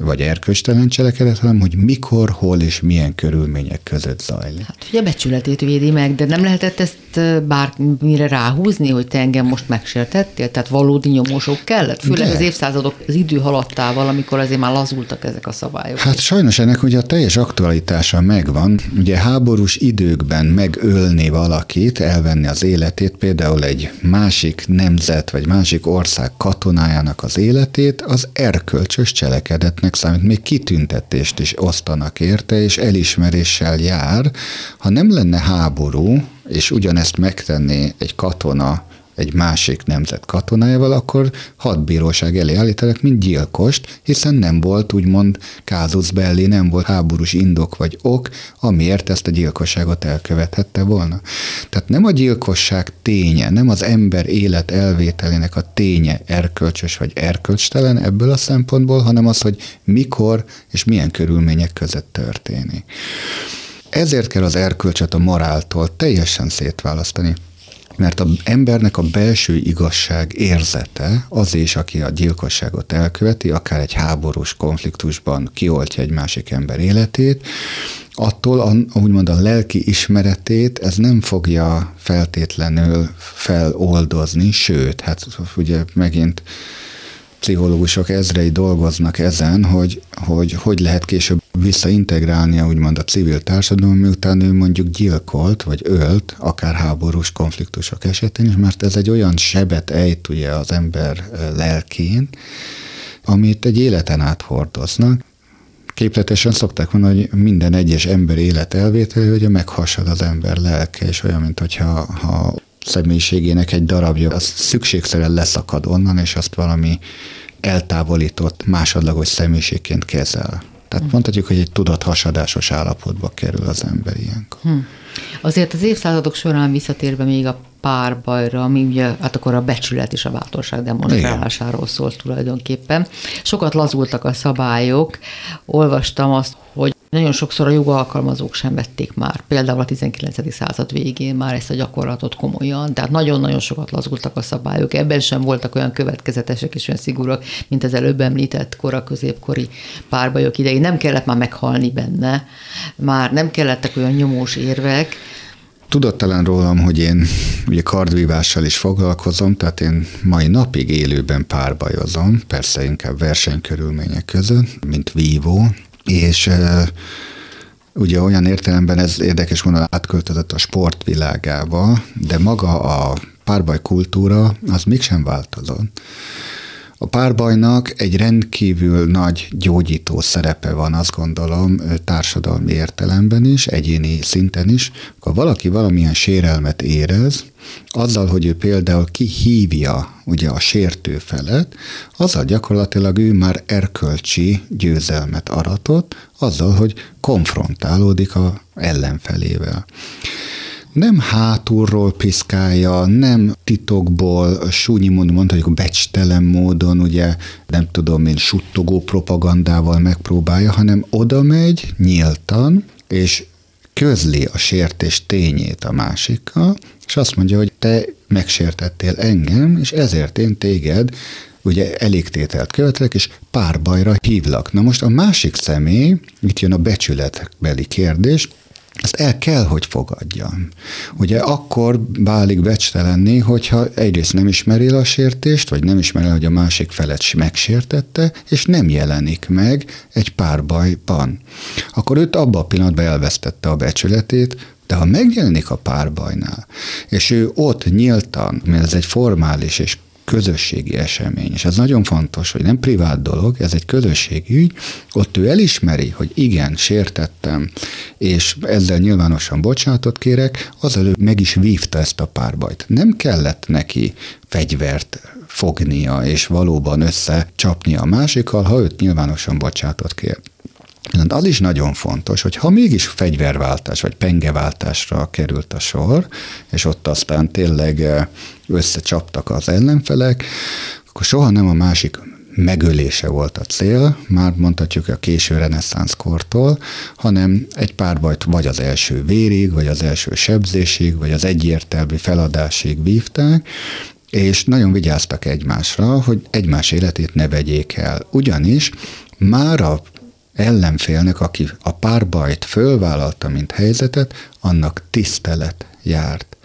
vagy erkölcstelen cselekedet, hanem hogy mikor, hol és milyen körülmények között zajlik. Hát ugye becsületét védi meg, de nem lehetett ezt bármire ráhúzni, hogy te engem most megsértettél? Tehát valódi nyomósok kellett? Főleg de. az évszázadok az idő haladtával, amikor azért már lazultak ezek a szabályok. Hát sajnos ennek ugye a teljes aktualitása megvan. Ugye háborús időkben megölni valakit, elvenni az életét, például egy másik nemzet vagy másik ország katonájának az életét, az erkölcsös cselekedetnek értéknek számít, még kitüntetést is osztanak érte, és elismeréssel jár. Ha nem lenne háború, és ugyanezt megtenné egy katona egy másik nemzet katonájával, akkor hadbíróság elé állítanak, mint gyilkost, hiszen nem volt úgymond kázusz belli, nem volt háborús indok vagy ok, amiért ezt a gyilkosságot elkövethette volna. Tehát nem a gyilkosság ténye, nem az ember élet elvételének a ténye erkölcsös vagy erkölcstelen ebből a szempontból, hanem az, hogy mikor és milyen körülmények között történik. Ezért kell az erkölcsöt a moráltól teljesen szétválasztani mert az embernek a belső igazság érzete az is, aki a gyilkosságot elköveti, akár egy háborús konfliktusban kioltja egy másik ember életét, attól a, úgymond a lelki ismeretét ez nem fogja feltétlenül feloldozni, sőt, hát ugye megint pszichológusok ezrei dolgoznak ezen, hogy, hogy hogy lehet később visszaintegrálnia úgymond a civil társadalom, miután ő mondjuk gyilkolt, vagy ölt, akár háborús konfliktusok esetén is, mert ez egy olyan sebet ejt ugye az ember lelkén, amit egy életen át hordoznak. Képletesen szokták mondani, hogy minden egyes ember élet elvételi, hogy meghasad az ember lelke, és olyan, mint hogyha ha személyiségének egy darabja, az szükségszerűen leszakad onnan, és azt valami eltávolított másodlagos személyiségként kezel. Tehát hm. mondhatjuk, hogy egy tudathasadásos állapotba kerül az ember ilyenkor. Hm. Azért az évszázadok során visszatérve még a párbajra, ami ugye, hát akkor a becsület és a bátorság demonstrálásáról szólt tulajdonképpen. Sokat lazultak a szabályok. Olvastam azt, hogy nagyon sokszor a jogalkalmazók sem vették már, például a 19. század végén már ezt a gyakorlatot komolyan, tehát nagyon-nagyon sokat lazultak a szabályok. Ebben sem voltak olyan következetesek és olyan szigorúak, mint az előbb említett kora középkori párbajok idején. Nem kellett már meghalni benne, már nem kellettek olyan nyomós érvek, Tudott talán rólam, hogy én ugye kardvívással is foglalkozom, tehát én mai napig élőben párbajozom, persze inkább versenykörülmények között, mint vívó, és ugye olyan értelemben ez érdekes mondani, átköltözött a sportvilágába, de maga a párbaj kultúra az mégsem változott. A párbajnak egy rendkívül nagy gyógyító szerepe van, azt gondolom, társadalmi értelemben is, egyéni szinten is. Ha valaki valamilyen sérelmet érez, azzal, hogy ő például kihívja ugye a sértő felet, azzal gyakorlatilag ő már erkölcsi győzelmet aratott, azzal, hogy konfrontálódik a ellenfelével nem hátulról piszkálja, nem titokból, súnyi módon mondhatjuk becstelen módon, ugye nem tudom én, suttogó propagandával megpróbálja, hanem oda megy nyíltan, és közli a sértés tényét a másikkal, és azt mondja, hogy te megsértettél engem, és ezért én téged ugye elégtételt követlek, és párbajra hívlak. Na most a másik személy, itt jön a becsületbeli kérdés, ezt el kell, hogy fogadjam. Ugye akkor válik becstelenné, hogyha egyrészt nem ismeri a sértést, vagy nem ismeri, hogy a másik felet megsértette, és nem jelenik meg egy párbajban. Akkor őt abban a pillanatban elvesztette a becsületét, de ha megjelenik a párbajnál, és ő ott nyíltan, mert ez egy formális és közösségi esemény, és ez nagyon fontos, hogy nem privát dolog, ez egy közösségi ügy, ott ő elismeri, hogy igen, sértettem, és ezzel nyilvánosan bocsánatot kérek, az előbb meg is vívta ezt a párbajt. Nem kellett neki fegyvert fognia, és valóban összecsapnia a másikkal, ha őt nyilvánosan bocsátot kér. Az is nagyon fontos, hogy ha mégis fegyverváltás vagy pengeváltásra került a sor, és ott aztán tényleg összecsaptak az ellenfelek, akkor soha nem a másik megölése volt a cél, már mondhatjuk a késő reneszánsz kortól, hanem egy párbajt vagy az első vérig, vagy az első sebzésig, vagy az egyértelmű feladásig vívták, és nagyon vigyáztak egymásra, hogy egymás életét ne vegyék el. Ugyanis már a ellenfélnek, aki a párbajt fölvállalta, mint helyzetet, annak tisztelet járt.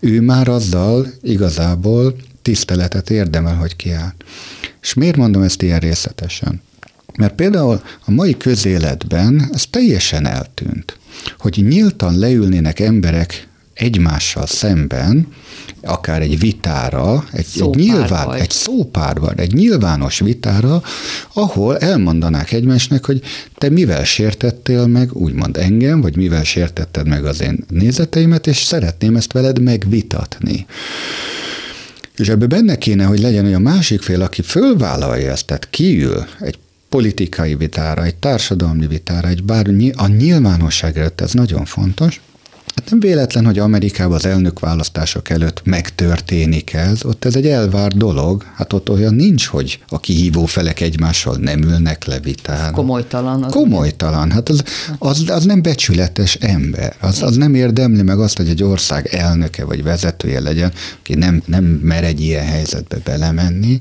Ő már azzal igazából tiszteletet érdemel, hogy kiáll. És miért mondom ezt ilyen részletesen? Mert például a mai közéletben ez teljesen eltűnt, hogy nyíltan leülnének emberek egymással szemben, akár egy vitára, egy, egy, nyilván, egy szópárban, egy nyilvános vitára, ahol elmondanák egymásnak, hogy te mivel sértettél meg, úgymond engem, vagy mivel sértetted meg az én nézeteimet, és szeretném ezt veled megvitatni. És ebbe benne kéne, hogy legyen hogy a másik fél, aki fölvállalja ezt, tehát kiül egy politikai vitára, egy társadalmi vitára, egy bár a nyilvánosság előtt, ez nagyon fontos, Hát nem véletlen, hogy Amerikában az elnökválasztások előtt megtörténik ez, ott ez egy elvárt dolog, hát ott olyan nincs, hogy a kihívó felek egymással nem ülnek le vitán. Komolytalan. Az Komolytalan, hát az, az, az nem becsületes ember, az, az nem érdemli meg azt, hogy egy ország elnöke vagy vezetője legyen, aki nem, nem mer egy ilyen helyzetbe belemenni.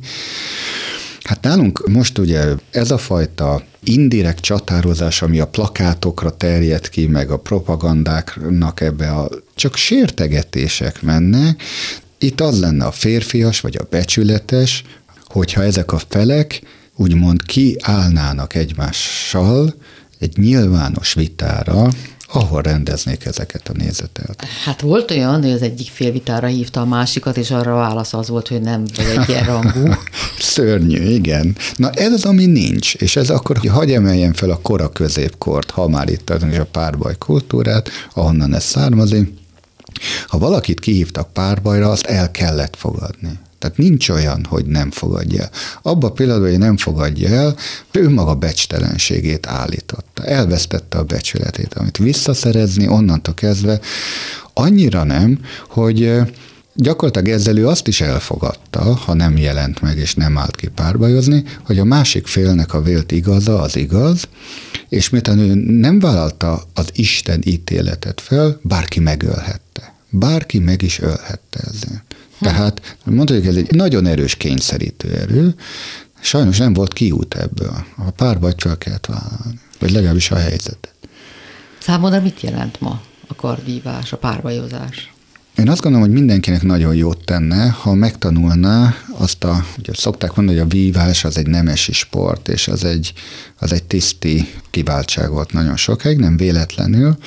Hát nálunk most ugye ez a fajta indirekt csatározás, ami a plakátokra terjed ki, meg a propagandáknak ebbe a csak sértegetések mennek, itt az lenne a férfias vagy a becsületes, hogyha ezek a felek úgymond kiállnának egymással egy nyilvános vitára, ahol rendeznék ezeket a nézetet. Hát volt olyan, hogy az egyik félvitára hívta a másikat, és arra a válasz az volt, hogy nem vagy egyenrangú. Szörnyű, igen. Na ez az, ami nincs, és ez akkor, hogy hagyj emeljen fel a kora középkort, ha már itt a párbaj kultúrát, ahonnan ez származik, ha valakit kihívtak párbajra, azt el kellett fogadni. Tehát nincs olyan, hogy nem fogadja el. Abba a pillanatban, hogy nem fogadja el, ő maga becstelenségét állította. Elvesztette a becsületét, amit visszaszerezni onnantól kezdve annyira nem, hogy Gyakorlatilag ezzel ő azt is elfogadta, ha nem jelent meg és nem állt ki párbajozni, hogy a másik félnek a vélt igaza az igaz, és miután ő nem vállalta az Isten ítéletet fel, bárki megölhette. Bárki meg is ölhette ezzel. Tehát mondhatjuk, ez egy nagyon erős kényszerítő erő, sajnos nem volt kiút ebből. A párbajt fel kellett vállalni, vagy legalábbis a helyzetet. Számodra mit jelent ma a kardvívás, a párbajozás? Én azt gondolom, hogy mindenkinek nagyon jót tenne, ha megtanulná azt a, ugye szokták mondani, hogy a vívás az egy nemesi sport, és az egy, az egy tiszti kiváltság volt nagyon sokáig, nem véletlenül,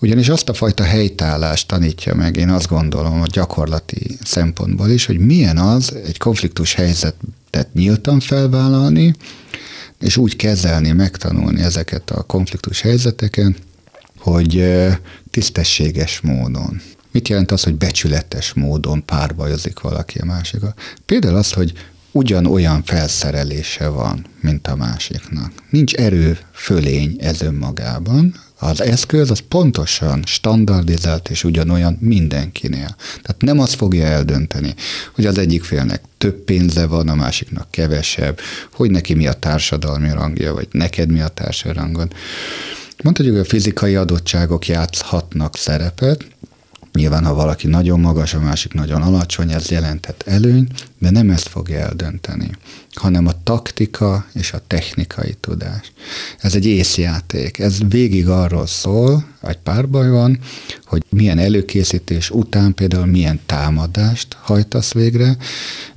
ugyanis azt a fajta helytállást tanítja meg, én azt gondolom, a gyakorlati szempontból is, hogy milyen az egy konfliktus helyzetet nyíltan felvállalni, és úgy kezelni, megtanulni ezeket a konfliktus helyzeteket, hogy tisztességes módon. Mit jelent az, hogy becsületes módon párbajozik valaki a másikkal? Például az, hogy ugyanolyan felszerelése van, mint a másiknak. Nincs erő fölény ez önmagában, az eszköz az pontosan standardizált és ugyanolyan mindenkinél. Tehát nem azt fogja eldönteni, hogy az egyik félnek több pénze van, a másiknak kevesebb, hogy neki mi a társadalmi rangja, vagy neked mi a társadalmi rangod. Mondhatjuk, hogy a fizikai adottságok játszhatnak szerepet, Nyilván, ha valaki nagyon magas, a másik nagyon alacsony, ez jelenthet előny, de nem ezt fogja eldönteni, hanem a taktika és a technikai tudás. Ez egy észjáték, ez végig arról szól, egy párbaj van, hogy milyen előkészítés után például milyen támadást hajtasz végre,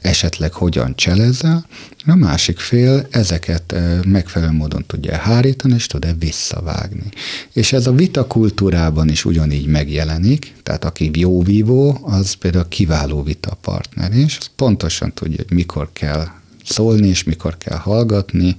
esetleg hogyan cselezel, a másik fél ezeket megfelelő módon tudja hárítani, és tud-e visszavágni. És ez a vita kultúrában is ugyanígy megjelenik, tehát aki jó vívó, az például kiváló vita partner, és pontosan tudja, hogy mikor kell szólni, és mikor kell hallgatni,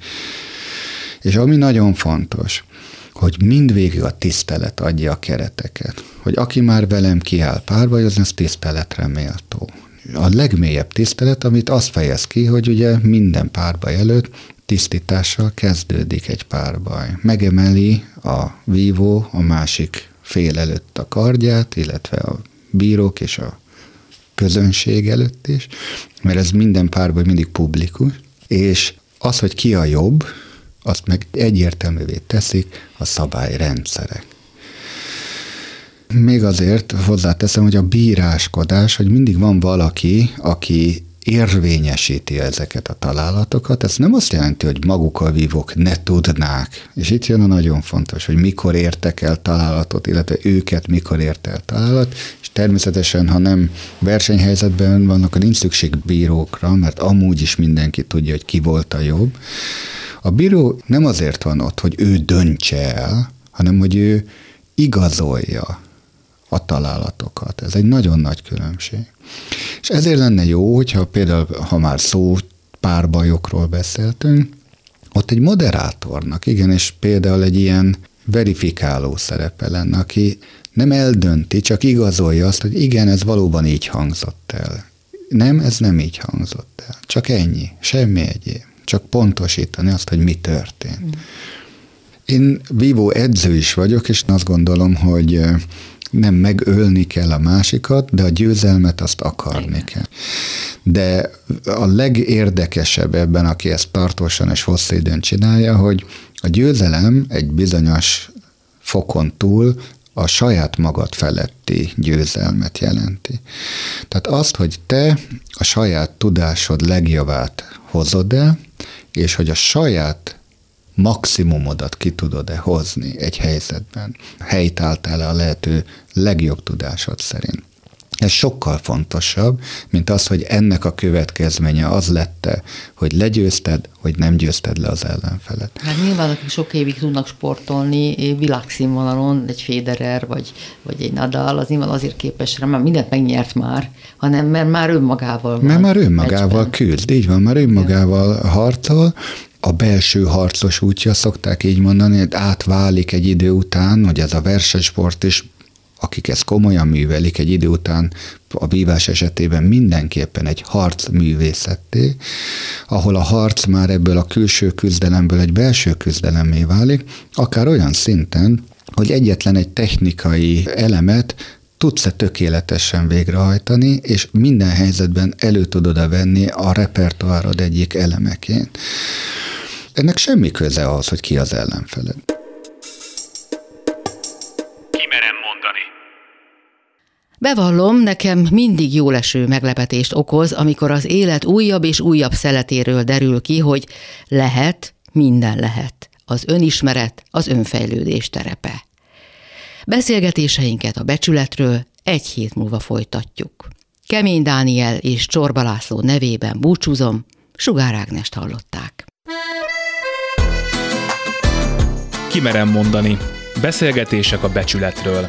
és ami nagyon fontos, hogy mindvégig a tisztelet adja a kereteket. Hogy aki már velem kiáll párbajozni, az tiszteletre méltó a legmélyebb tisztelet, amit azt fejez ki, hogy ugye minden párba előtt tisztítással kezdődik egy párbaj. Megemeli a vívó a másik fél előtt a kardját, illetve a bírók és a közönség előtt is, mert ez minden párbaj mindig publikus, és az, hogy ki a jobb, azt meg egyértelművé teszik a szabályrendszerek. Még azért hozzáteszem, hogy a bíráskodás, hogy mindig van valaki, aki érvényesíti ezeket a találatokat. Ez nem azt jelenti, hogy maguk a vívók ne tudnák. És itt jön a nagyon fontos, hogy mikor értek el találatot, illetve őket mikor ért el találat, és természetesen, ha nem versenyhelyzetben vannak, akkor nincs szükség bírókra, mert amúgy is mindenki tudja, hogy ki volt a jobb. A bíró nem azért van ott, hogy ő döntse el, hanem hogy ő igazolja a találatokat. Ez egy nagyon nagy különbség. És ezért lenne jó, hogyha például, ha már szó párbajokról beszéltünk, ott egy moderátornak, igen, és például egy ilyen verifikáló szerepe lenne, aki nem eldönti, csak igazolja azt, hogy igen, ez valóban így hangzott el. Nem, ez nem így hangzott el. Csak ennyi, semmi egyéb. Csak pontosítani azt, hogy mi történt. Mm. Én vívó edző is vagyok, és azt gondolom, hogy nem megölni kell a másikat, de a győzelmet azt akarni kell. De a legérdekesebb ebben, aki ezt tartósan és hosszú időn csinálja, hogy a győzelem egy bizonyos fokon túl a saját magad feletti győzelmet jelenti. Tehát azt, hogy te a saját tudásod legjavát hozod el, és hogy a saját maximumodat ki tudod-e hozni egy helyzetben, helytáltál a lehető legjobb tudásod szerint. Ez sokkal fontosabb, mint az, hogy ennek a következménye az lette, hogy legyőzted, hogy nem győzted le az ellenfelet. Hát nyilván, akik sok évig tudnak sportolni világszínvonalon, egy Federer vagy, vagy egy Nadal, az nyilván azért képes rá, mert mindent megnyert már, hanem mert már önmagával van. Mert már önmagával egyben. küzd, így van, már önmagával harcol, a belső harcos útja, szokták így mondani, hogy átválik egy idő után, hogy ez a versenysport is akik ezt komolyan művelik, egy idő után a vívás esetében mindenképpen egy harc művészetté, ahol a harc már ebből a külső küzdelemből egy belső küzdelemmé válik, akár olyan szinten, hogy egyetlen egy technikai elemet tudsz-e tökéletesen végrehajtani, és minden helyzetben elő tudod-e venni a repertoárod egyik elemeként. Ennek semmi köze az, hogy ki az ellenfeled. Kimerem mondani. Bevallom, nekem mindig jó leső meglepetést okoz, amikor az élet újabb és újabb szeletéről derül ki, hogy lehet, minden lehet. Az önismeret, az önfejlődés terepe. Beszélgetéseinket a becsületről egy hét múlva folytatjuk. Kemény Dániel és Csorba László nevében búcsúzom, Sugár Ágnest hallották. Kimerem mondani. Beszélgetések a becsületről.